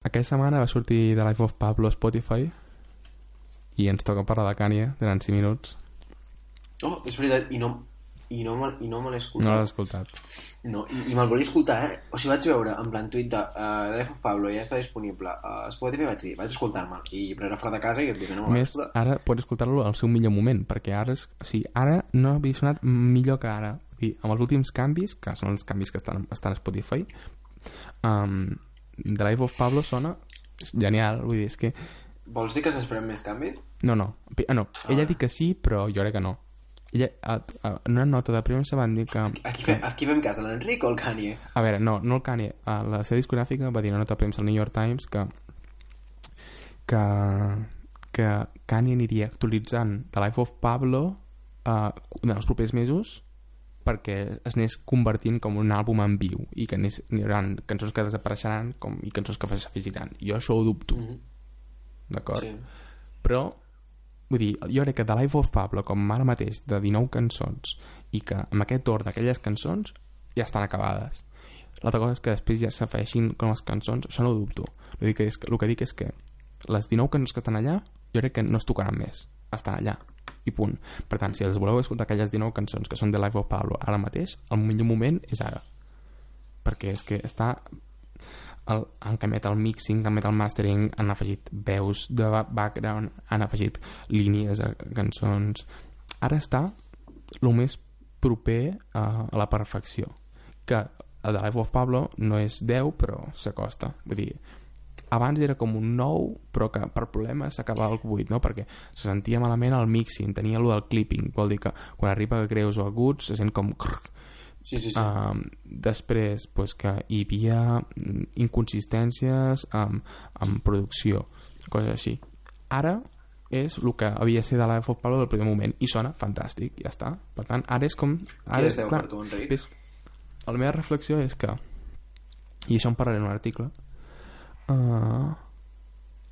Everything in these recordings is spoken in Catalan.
Aquesta setmana va sortir The Life of Pablo a Spotify i ens toca parlar de Kanye durant 5 minuts. Oh, és veritat, i no, i no, me- i no me l'he No escoltat. l'has escoltat. No, i, i me'l volia escoltar, eh? O sigui, vaig veure en plan tuit de uh, Life of Pablo ja està disponible a Spotify vaig dir, vaig escoltar-me'l. I però era fora de casa i et dic que no A me l'he més, ara pots escoltar-lo al seu millor moment, perquè ara, és, o sigui, ara no havia sonat millor que ara. Dir, amb els últims canvis, que són els canvis que estan, estan a Spotify, um, The Life of Pablo sona genial, vull dir, és que... Vols dir que s'esperen més canvis? No, no, ah, no. ella diu que sí, però jo crec que no. Ella, a, a, en una nota de premsa van dir que... Aquí, que aquí fem cas, l'Enric o el Kanye? a veure, no, no el Kanye, a la seva discogràfica va dir una nota de premsa al New York Times que que, que Kanye aniria actualitzant The Life of Pablo uh, en els propers mesos perquè es anés convertint com un àlbum en viu i que anés, n'hi haurà cançons que desapareixeran com, i cançons que s'afegiran jo això ho dubto, Mm -hmm. d'acord? Sí. però vull dir, jo crec que The Life of Pablo com ara mateix de 19 cançons i que amb aquest ordre d'aquelles cançons ja estan acabades l'altra cosa és que després ja s'afegeixin com les cançons això no ho dubto el, dic que és, el que dic és que les 19 cançons que estan allà jo crec que no es tocaran més estan allà i punt per tant, si els voleu escoltar aquelles 19 cançons que són de Life of Pablo ara mateix el millor moment és ara perquè és que està el, han canviat el mixing, han canviat el mastering, han afegit veus de ba- background, han afegit línies a cançons. Ara està el més proper a, a la perfecció. Que el de Life of Pablo no és 10, però s'acosta. Vull dir, abans era com un 9, però que per problemes s'acabava el 8, no? Perquè se sentia malament el mixing, tenia allò del clipping, vol dir que quan arriba a greus o aguts se sent com... crrr, Sí, sí, sí. Um, després pues, que hi havia mm, inconsistències amb, amb producció coses així ara és el que havia de ser de Life of Pablo del primer moment i sona fantàstic, ja està per tant, ara és com ara és 10 per tu, ves, la meva reflexió és que i això en parlaré en un article uh,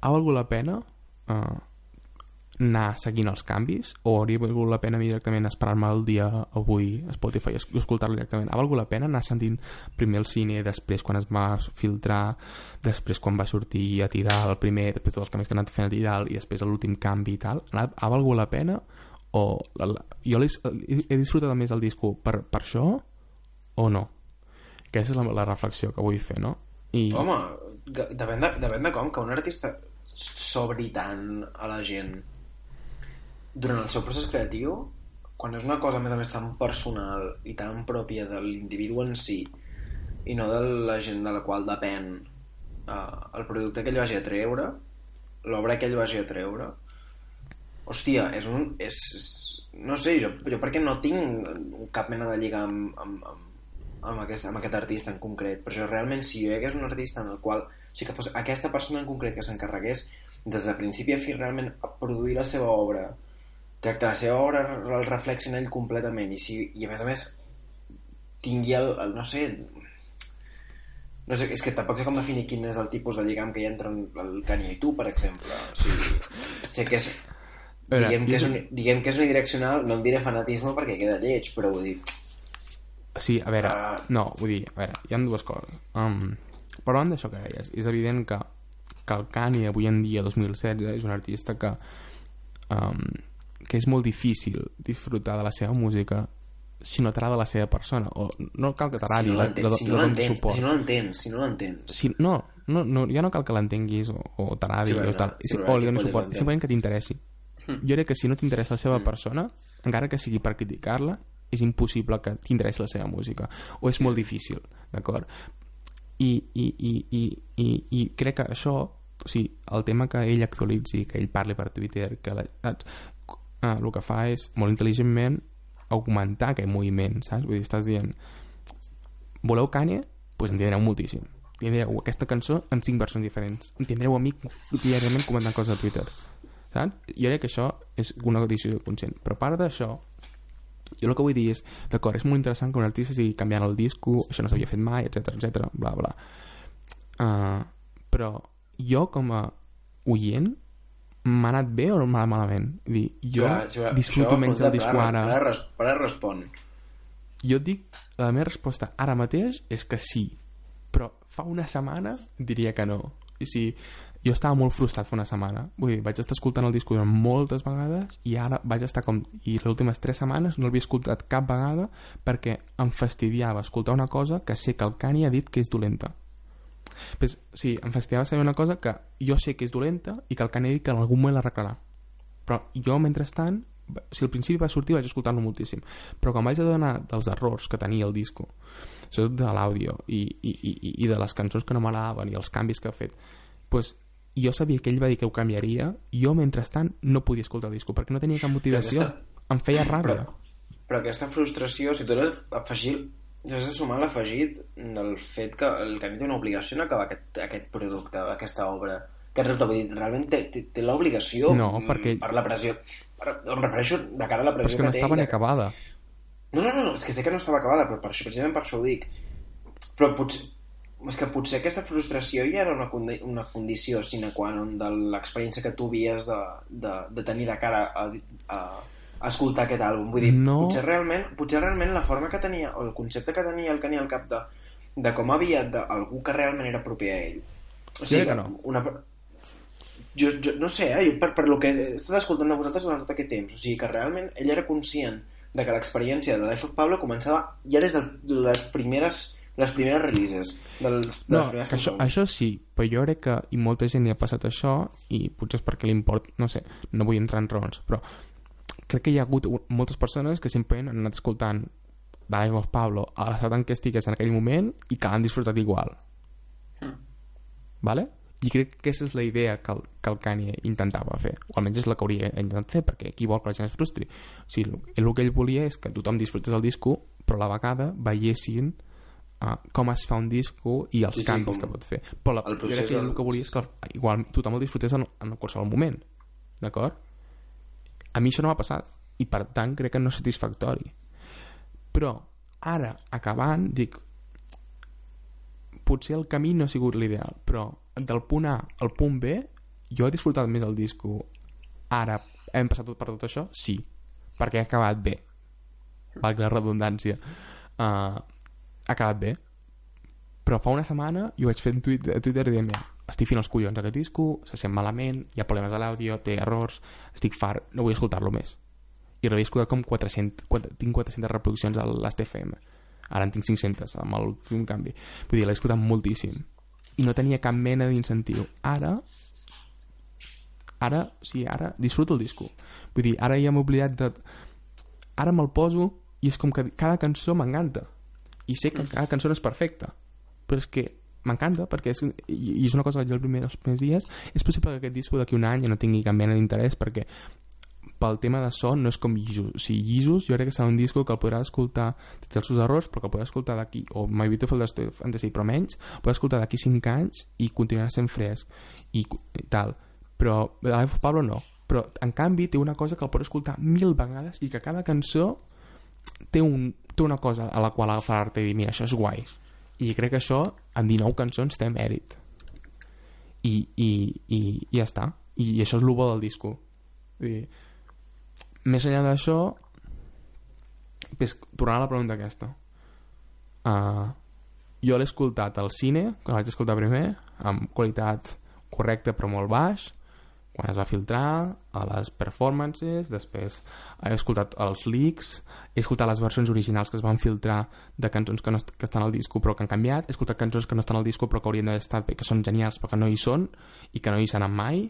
ha valgut la pena uh, anar seguint els canvis o hauria valgut la pena directament esperar-me el dia avui a Spotify i es- i escoltar-lo directament? Ha valgut la pena anar sentint primer el cine després quan es va filtrar després quan va sortir a Tidal primer, després tots els canvis que han anat fent a Tidal i després l'últim canvi i tal? Ha, valgut la pena o la, la, jo he, he disfrutat més el disco per, per això o no? Aquesta és la, la reflexió que vull fer no? I Home, depèn de, depèn de com, que un artista s'obri tant a la gent durant el seu procés creatiu, quan és una cosa a més a més tan personal i tan pròpia de l'individu en si i no de la gent de la qual depèn uh, el producte que ell vagi a treure, l'obra que ell vagi a treure, hòstia, és un... És, és, no sé, jo, jo perquè no tinc cap mena de lliga amb, amb, amb, amb, aquest, amb aquest artista en concret, però jo realment si jo hi hagués un artista en el qual o sigui, que fos aquesta persona en concret que s'encarregués des de principi a fi realment a produir la seva obra que, que la seva obra el reflexi en ell completament i, si, i a més a més tingui el, el no sé no sé, és que tampoc sé com definir quin és el tipus de lligam que hi ha entre el Kanye i tu, per exemple. O sigui, sé que és... Veure, Diguem que, és un, diguem que és unidireccional, no em diré fanatisme perquè queda lleig, però vull dir... Sí, a veure, Ah. no, vull dir, a veure, hi ha dues coses. Um, parlant d'això que deies, és evident que, que el Kanye avui en dia, 2016, és un artista que, um, que és molt difícil disfrutar de la seva música si no t'agrada la seva persona, o no cal que t'agradi, si no l'entens, si no l'entens, si no l'entens, si no l'entens. Si, no, no, no, ja no cal que l'entenguis o, o t'agradi Sí, o, tal, sí, o li donis suport, simplement que t'interessi. Jo crec que si no t'interessa la seva persona, encara que sigui per criticar-la, és impossible que t'interessi la seva música. O és molt difícil, d'acord? I, i, i, i, i, I crec que això, o sigui, el tema que ell actualitzi, que ell parli per Twitter, que la? Ah, el que fa és, molt intel·ligentment, augmentar aquest moviment, saps? Vull dir, estàs dient, voleu Kanye? Doncs pues en tindreu moltíssim. Tindreu aquesta cançó en cinc versions diferents. En tindreu a mi diàriament comentant coses a Twitter. Saps? Jo crec que això és una decisió conscient. Però a part d'això, jo el que vull dir és, d'acord, és molt interessant que un artista estigui canviant el disco, això no s'havia fet mai, etc etc bla, bla. Uh, però jo com a oient m'ha anat bé o m'ha anat malament? Vull dir, jo Clar, això- disfruto això, menys el disco ara. Ara, res- ara respon. Jo dic, la meva resposta ara mateix és que sí, però fa una setmana diria que no. o sigui, jo estava molt frustrat fa una setmana. Vull dir, vaig estar escoltant el disc durant moltes vegades i ara vaig estar com i les últimes tres setmanes no l'havia escoltat cap vegada perquè em fastidiava escoltar una cosa que sé que el Kanye ha dit que és dolenta. Pues, sí, em fastidiava saber una cosa que jo sé que és dolenta i que el Kanye ha dit que en algun moment l'arreglarà. Però jo mentrestant si al principi va sortir vaig escoltar-lo moltíssim. Però quan vaig adonar dels errors que tenia el disco sobretot de l'àudio i, i, i, i de les cançons que no m'agradaven i els canvis que ha fet pues, jo sabia que ell va dir que ho canviaria jo mentrestant no podia escoltar el disco perquè no tenia cap motivació. aquesta... em feia ràbia. Però, però aquesta frustració si tu l'has afegir has de sumar l'afegit del fet que el Camí té una obligació en acabar aquest, aquest producte, aquesta obra que resulta, vull dir, realment té, té, té l'obligació no, perquè... per la pressió. Per, em refereixo de cara a la pressió però és que, que no estava ni de... acabada. No, no, no, és que sé que no estava acabada però per això, precisament per això ho dic. Però potser, és que potser aquesta frustració ja era una, condi una condició sine qua non de l'experiència que tu havies de, de, de tenir de cara a, a, a escoltar aquest àlbum. Vull dir, No. potser, realment, potser realment la forma que tenia, o el concepte que tenia el Kanye al cap de, de com havia d'algú que realment era propi a ell. O Jo crec que no. una, jo, jo no sé, eh? jo per, per lo que he estat escoltant de vosaltres durant tot aquest temps, o sigui que realment ell era conscient de que l'experiència de Life of Pablo començava ja des de les primeres les primeres releases del, de no, les primeres que això, això sí, però jo crec que i molta gent li ha passat això i potser és perquè li import, no sé, no vull entrar en raons, però crec que hi ha hagut moltes persones que simplement han anat escoltant The Life of Pablo a l'estat en què estigués en aquell moment i que l'han disfrutat igual. Mm. Vale? I crec que aquesta és la idea que el, que el Kanye intentava fer, o almenys és la que hauria intentat fer, perquè qui vol que la gent es frustri? O sigui, el, el que ell volia és que tothom disfrutés el disco, però a la vegada veiessin uh, com es fa un disco i els Sí, sí, canvis com que pot fer. Però la, el jo crec que del- el que volia és que igual tothom el disfrutés en, en qualsevol moment. D'acord? A mi això no m'ha passat i per tant crec que no és satisfactori. Però ara, acabant, dic potser el camí no ha sigut l'ideal, però del punt A al punt B jo he disfrutat més el disco ara hem passat tot per tot això? Sí, perquè ha acabat bé valgui la redundància uh, ha acabat bé. Però fa una setmana jo vaig fer un tuit a Twitter dient mira, estic fent els collons aquest disco se sent malament, hi ha problemes a l'àudio té errors, estic fart, no vull escoltar-lo més. I l'havia escoltat com 400 4, tinc 400 reproduccions a l'ASTFM ara en tinc 500 amb l'últim canvi. Vull dir, l'he escoltat moltíssim. I no tenia cap mena d'incentiu. Ara ara, sí, ara disfruto el disco. Vull dir, ara ja m'he oblidat de ara me'l poso i és com que cada cançó m'encanta i sé que cada cançó no és perfecta però és que m'encanta perquè és, i, és una cosa que vaig dir els primers, els primers dies és possible que aquest disco d'aquí un any ja no tingui cap mena d'interès perquè pel tema de son no és com Jesus. O sigui, Jesus jo crec que serà un disco que el podràs escoltar té els seus errors però que el podràs escoltar d'aquí o My Beautiful Dark Fantasy però menys el podràs escoltar d'aquí 5 anys i continuarà sent fresc i, i tal. Però The Life of Pablo no. Però en canvi té una cosa que el pots escoltar mil vegades i que cada cançó té, un, té una cosa a la qual agafar-te i dir mira, això és guai. I crec que això en 19 cançons té mèrit. I, i, i, i ja està. I, i això és el bo del disco. Dir, més enllà d'això pues, tornant a la pregunta aquesta. Uh, jo l'he escoltat al cine quan vaig escoltar primer amb qualitat correcta però molt baix quan es va filtrar a les performances després he escoltat els leaks he escoltat les versions originals que es van filtrar de cançons que, no est que estan al disco però que han canviat he escoltat cançons que no estan al disco però que haurien d'haver estat bé que són genials però que no hi són i que no hi seran mai.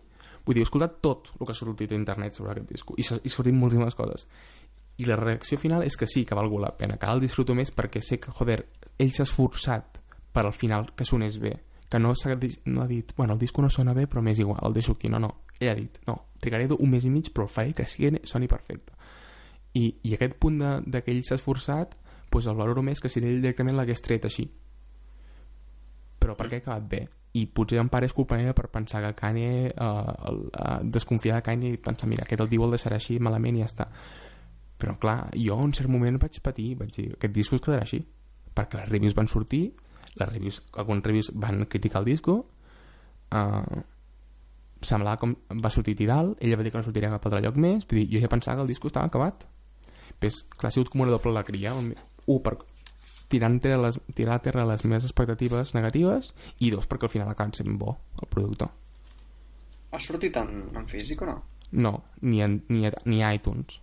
Vull dir, he escoltat tot el que ha sortit a internet sobre aquest disco i, i sortit moltíssimes coses. I la reacció final és que sí, que valgú la pena que ara el disfruto més perquè sé que, joder ell s'ha esforçat per al final que sonés bé que no, di- no ha dit bueno, el disco no sona bé però m'és igual, el deixo aquí no, no, ell ha dit, no, trigaré un mes i mig però faré que sigui, soni perfecte. I, i aquest punt de, de que ell s'ha esforçat pues el valoro més que si ell directament l'hagués tret així. Però perquè ha acabat bé? I potser en part és culpa meva per pensar que Kanye uh, el, uh, desconfiar de Kanye i pensar mira, aquest el diu el deixarà així malament i ja està. Però clar, jo en cert moment vaig patir vaig dir, aquest disco es quedarà així perquè les reviews van sortir les reviews, alguns reviews van criticar el disco uh, semblava com va sortir Tidal ella va dir que no sortiria cap altre lloc més vull dir, jo ja pensava que el disco estava acabat pues, clar, ha sigut com una doble alegria un, per, tirant a les, tirar a terra les meves expectatives negatives i dos, perquè al final acaba sent bo el producte. Ha sortit en, en físic o no? No, ni, en, ni, a, ni a iTunes.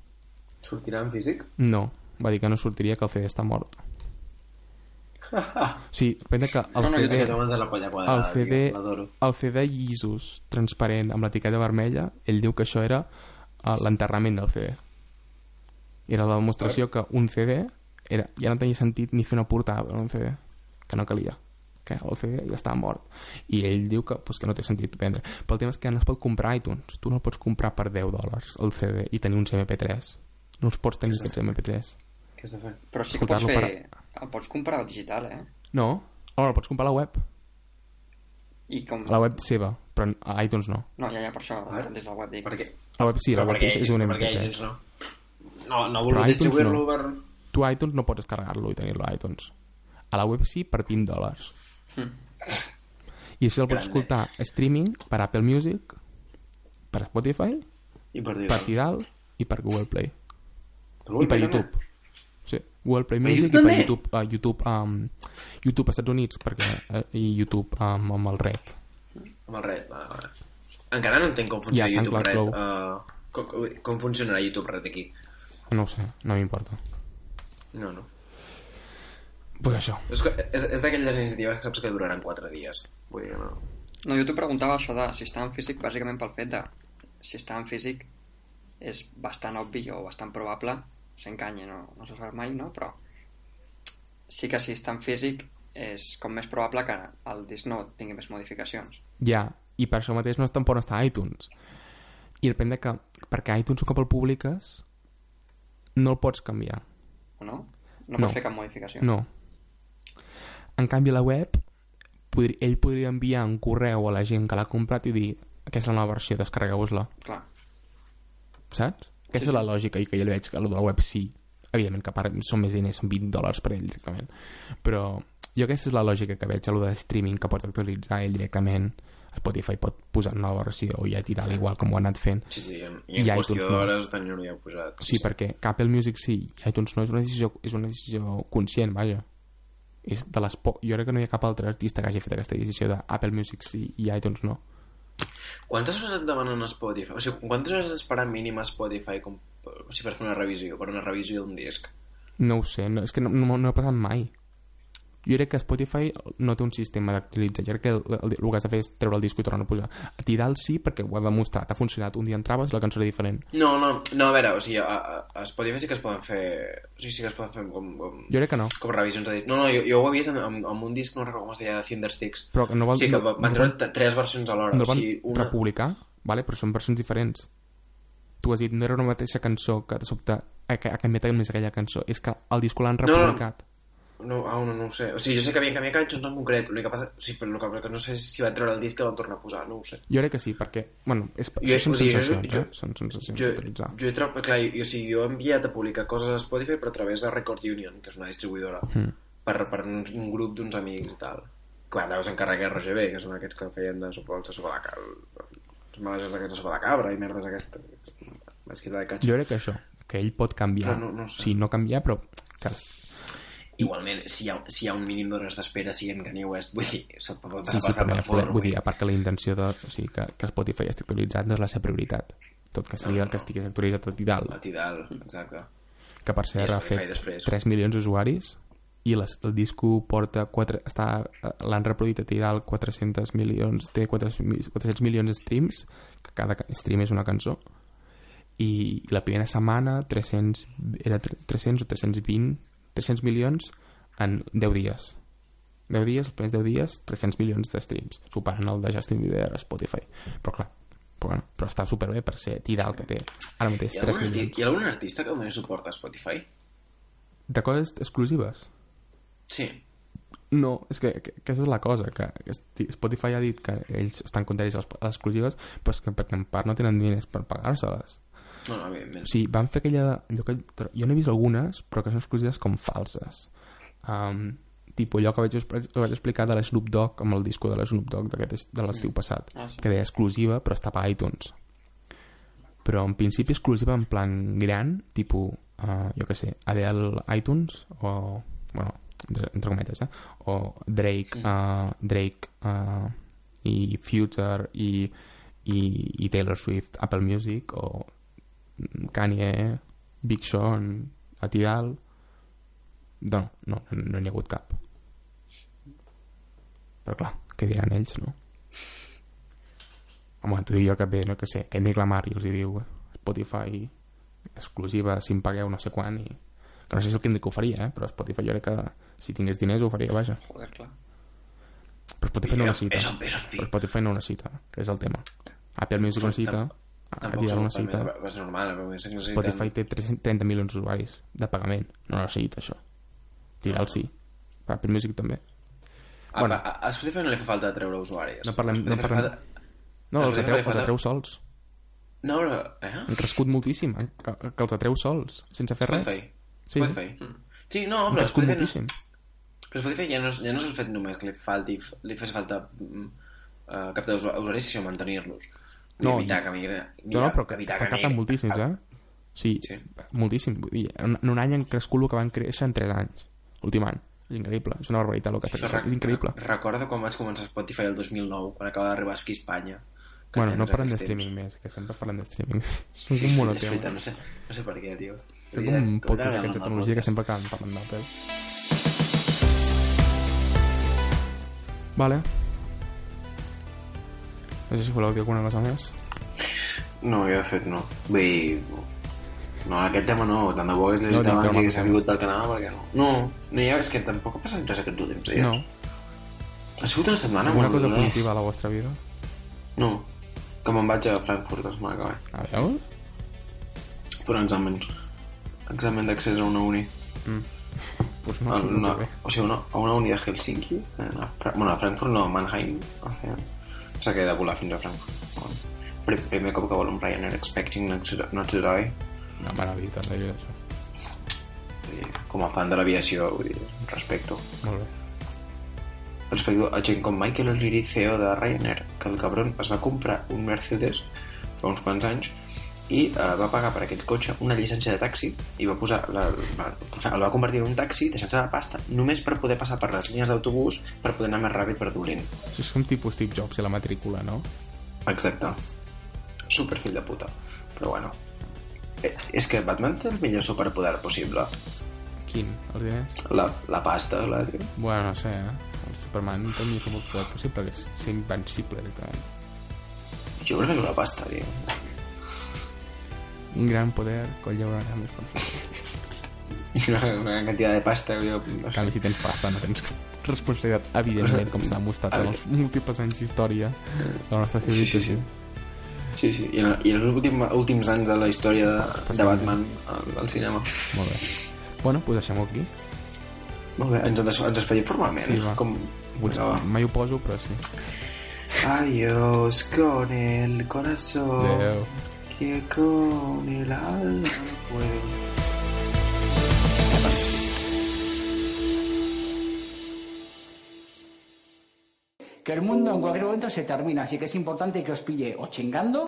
Sortirà en físic? No, va dir que no sortiria, que el CD està mort. Sí, depèn que el No, no, CD, t'ho de la polla el quadrada, CD, tio, l'adoro. el CD llisos, transparent, amb l'etiqueta vermella, ell diu que això era eh, l'enterrament del CD. Era la demostració que un CD era, ja no tenia sentit ni fer una portada per un CD, que no calia que el CD ja estava mort. I ell diu que, pues, que no té sentit vendre però el tema és que no es pot comprar iTunes. Tu no el pots comprar per 10 dòlars el CD i tenir uns MP3 no els pots tenir aquests MP3 Què has de fer? Però sí que pots fer... El pots comprar digital, eh? no, no, el pots comprar a la web I com... a la web seva, però a iTunes no No, ja, ja, per això, Vale. des del web dic. Per què? a la web sí, la Però web per és, és un per què MP3 iTunes no? No, no iTunes distribuir-lo no. per... tu a iTunes no pots descarregar-lo i tenir-lo a iTunes a la web sí per 20 dòlars Hm. i si el pots Grande. escoltar streaming per Apple Music per Spotify I per per Tidal i per Google Play Per i per YouTube sí, Google Play Music i per? YouTube uh, YouTube, um, YouTube als Estats Units perquè, uh, i YouTube um, amb el Red Amb el Red, va, va. Encara no entenc com funciona Ja, YouTube Red. Uh, com, com- funcionarà YouTube Red aquí? no ho sé, no m'importa No, no. pues això És, que- és, és d'aquelles iniciatives que saps que duraran 4 dies. Vull dir no. No, jo t'ho preguntava això de si està en físic bàsicament pel fet de si està en físic és bastant obvi o bastant probable s'encanya, no, no se sap mai, no? Però sí que si està en físic és com més probable que el disc no tingui més modificacions. Ja, i per això mateix no és tampoc està a iTunes. I depèn de que, perquè iTunes un cop el publiques, no el pots canviar. O no? No No. pots fer cap modificació. No. En canvi, la web, podri, ell podria enviar un correu a la gent que l'ha comprat i dir aquesta és la nova versió, descarregueu-vos-la. Clar. Saps? Aquesta és la lògica i que jo li veig que el de la web sí. Evidentment que a part són més diners, són 20 dòlars per ell directament. Però jo aquesta és la lògica que veig a lo de streaming que pot actualitzar ell directament. Spotify pot posar una nova versió i ja tirar igual com ho ha anat fent. Sí, sí, en, I i en qüestió no. d'hores tenir-ho ja posat. Sí, perquè que Apple Music sí i iTunes no és una decisió, és una decisió conscient, vaja. És de les po jo crec que no hi ha cap altre artista que hagi fet aquesta decisió de Apple Music sí i iTunes no. Quantes hores et demanen a Spotify? O sigui, quantes hores d'esperar mínim a Spotify com, o sigui, per fer una revisió, per una revisió d'un disc? No ho sé, no, és que no, no, no ha passat mai. Jo crec que Spotify no té un sistema d'actualitzar. Jo crec que el, el, el, que has de fer és treure el disc i tornar a posar. A Tidal sí, perquè ho ha demostrat. Ha funcionat. Un dia entraves, la cançó era diferent. No, no, no, a veure, o sigui, a, a, Spotify sí que es poden fer... O sigui, sí que es poden fer com, com, Jo crec que no. com revisions de disc. No, no, jo, jo ho he vist amb, amb, amb un disc, no recordo com es deia, Thundersticks. Però que no O vol, sigui, que van no, treure tres versions alhora. no el o sigui, una... republicar, vale? però són versions diferents. Tu has dit, no era una mateixa cançó que de sobte ha, ha canviat més aquella cançó. És que el disc l'han No, no. No, ah, no, no ho sé. O sigui, jo sé que havien canviat cançons en concret. L'únic que passa... O sigui, però el que, que no sé és si van treure el disc i el van tornar a posar. No ho sé. Jo crec que sí, perquè... Bueno, és, Jo- això són o sigui, jo- sensacions, jo- eh? Són sensacions Jo, d'utilitzar. jo, he trobat, clar, jo, o sigui, jo he enviat a publicar coses a Spotify però a través de Record Union, que és una distribuïdora, Mm. per, per un, un grup d'uns amics i tal. Clar, deus encarregar RGB, que són aquests que feien de sopa, de sopa de cabra, els malalts aquests de sopa de cabra i merdes aquestes. Mesquita de. Jo crec que això, que ell pot canviar. Però no- no sé. Sí, no canviar, però que Igualment, si hi ha, si hi ha un mínim d'hores d'espera, sigui en Kanye West, vull dir, se'l pot Sí, sí, per ja, forro. vull dir, a part que la intenció de, o sigui, que, que Spotify estigui actualitzat no és la seva prioritat. Tot que sigui No, el que no. estigués actualitzat a Tidal, A Tidal, exacte. que per cert I ha fet després. 3 milions d'usuaris i les, el disco porta 4, està, l'han reproduït a Tidal 400 milions, té 400, 400 milions de streams, que cada ca- stream és una cançó, i la primera setmana 300, era 300 o 320 300 milions en 10 dies. 10 dies, els primers 10 dies 300 milions de streams, superant el de Justin Bieber a Spotify, però clar però, bueno, però està superbé per ser Tidal que té ara mateix Hi ha, 3 algun arti milions. hi ha algun artista que doni suport a Spotify? de coses exclusives? Sí. no, és que, que, que aquesta és la cosa que Spotify ha dit que ells estan contraris a les, a les exclusives però és que perquè en part no tenen diners per pagar-se-les No, no, evidentment. o sigui, van fer aquella... Allò que, jo n'he vist algunes, però que són exclusives com falses. Um, tipo allò que vaig, que vaig explicar de l'Snoop Dogg amb el disco de l'Snoop Dogg d'aquest est- de l'estiu passat, Ah, sí. que deia exclusiva, però estava a iTunes. Però en principi exclusiva en plan gran, tipo, uh, jo que sé, Adele iTunes o bueno, entre, entre cometes, eh? o Drake, uh, Drake uh, i Future i, i, i Taylor Swift, Apple Music, o Kanye, Big Sean, a Tidal... No, no, no n'hi ha hagut cap. Però clar, què diran ells, no? Home, t'ho dic jo que bé, no que sé, Kendrick Lamar i els hi diu eh, Spotify exclusiva, si em pagueu no sé quan i... que no sé si el Kendrick ho faria, eh? però Spotify jo crec que si tingués diners ho faria, vaja. Joder, clar. Però Spotify no necessita. Però Spotify no necessita, que és el tema. Apple Music necessita, a Tampoc Tidal ho sóc necessita, per És normal, però necessiten... Spotify té 300 30 milions d'usuaris de pagament, no necessita això. Tidal sí, Apple Music també. A, Bueno. a, a Spotify no li fa falta treure usuaris. No parlem- no parlem- fa- No, els atreu, li fa els falta- atreu sols. No, però... Eh? Han crescut moltíssim, eh? que, que els atreu sols, sense fer res. Spotify. Sí, Spotify. Sí, no, han però crescut Spotify, no, moltíssim. però Spotify ja no, és, ja no és el fet només que li, falti, li fes falta mm, uh, captar usua- usuaris, sinó mantenir-los. No, evitar que migri... No, no, però que que captant moltíssims, eh? Sí, Sí. moltíssim. Vull dir, en, en un any han crescut el que van créixer en 3 anys. L'últim any. És increïble. És una barbaritat el que està És increïble. Recordo quan vaig començar Spotify el 2009, quan acaba d'arribar aquí a Espanya. Bueno, no parlem de streaming més, que sempre parlem de streaming. Sí, un és monotema. veritat, no sé, no sé per què, tio. Som com un podcast d'aquesta tecnologia que sempre acabem parlant d'Apple. Vale. No sé si voleu dir alguna cosa més. No, jo de fet no. Vull dir... No, aquest tema no, tant de bo que No, no, abans i s'ha tema. vingut del canal, perquè no. No, no hi ha, és que tampoc ha passat res aquests últims dies. No. Ha sigut una setmana Alguna molt cosa positiva a la vostra vida? No, que me'n vaig a Frankfurt la setmana que ve. A veure? Per un examen. Examen d'accés a una uni. Mm. Pues no, a, no, una, no o sigui, una, a una uni de Helsinki. A, bueno, a Frankfurt no, a Mannheim. O sigui, s'ha quedat de volar fins a Frankfurt. Bueno, pri- primer cop que vol un Ryanair expecting not to, not to die. Una meravella, també, això. Dir, com a fan de l'aviació, vull dir, respecto. Molt bé. Respecto a gent com Michael O'Leary, CEO de Ryanair, que el cabron es va comprar un Mercedes fa uns quants anys i eh, va pagar per aquest cotxe una llicència de taxi i va posar la, la, el va convertir en un taxi deixant-se la pasta només per poder passar per les línies d'autobús per poder anar més ràpid per Dublín Això és com tipus Steve Jobs i la matrícula, no? exacte super fill de puta però bueno eh, és que Batman té el millor superpoder possible Quin? Els diners? la, la pasta la... Bueno, no sé, eh? El Superman té el millor superpoder possible, que és ser invencible, directament. jo crec que la pasta tio. Un gran poder conlleva una gran responsabilitat. una, una quantitat de pasta jo, no sé. canvi, si tens pasta, no tens responsabilitat, evidentment, com s'ha demostrat en els múltiples anys d'història de la nostra Sí, sí, civilització. sí. Sí, sí. I, en, i en els últims, últims anys de la història de, de Batman al, al cinema. Molt bé. Bueno, doncs deixem-ho aquí. Molt bé, ens, des, ens despedim formalment. Sí, va. Com... Va. mai ho poso, però sí. Adiós con el corazón Adéu. Que con el alma puedo. que el mundo en cualquier momento se termina, así que es importante que os pille o chingando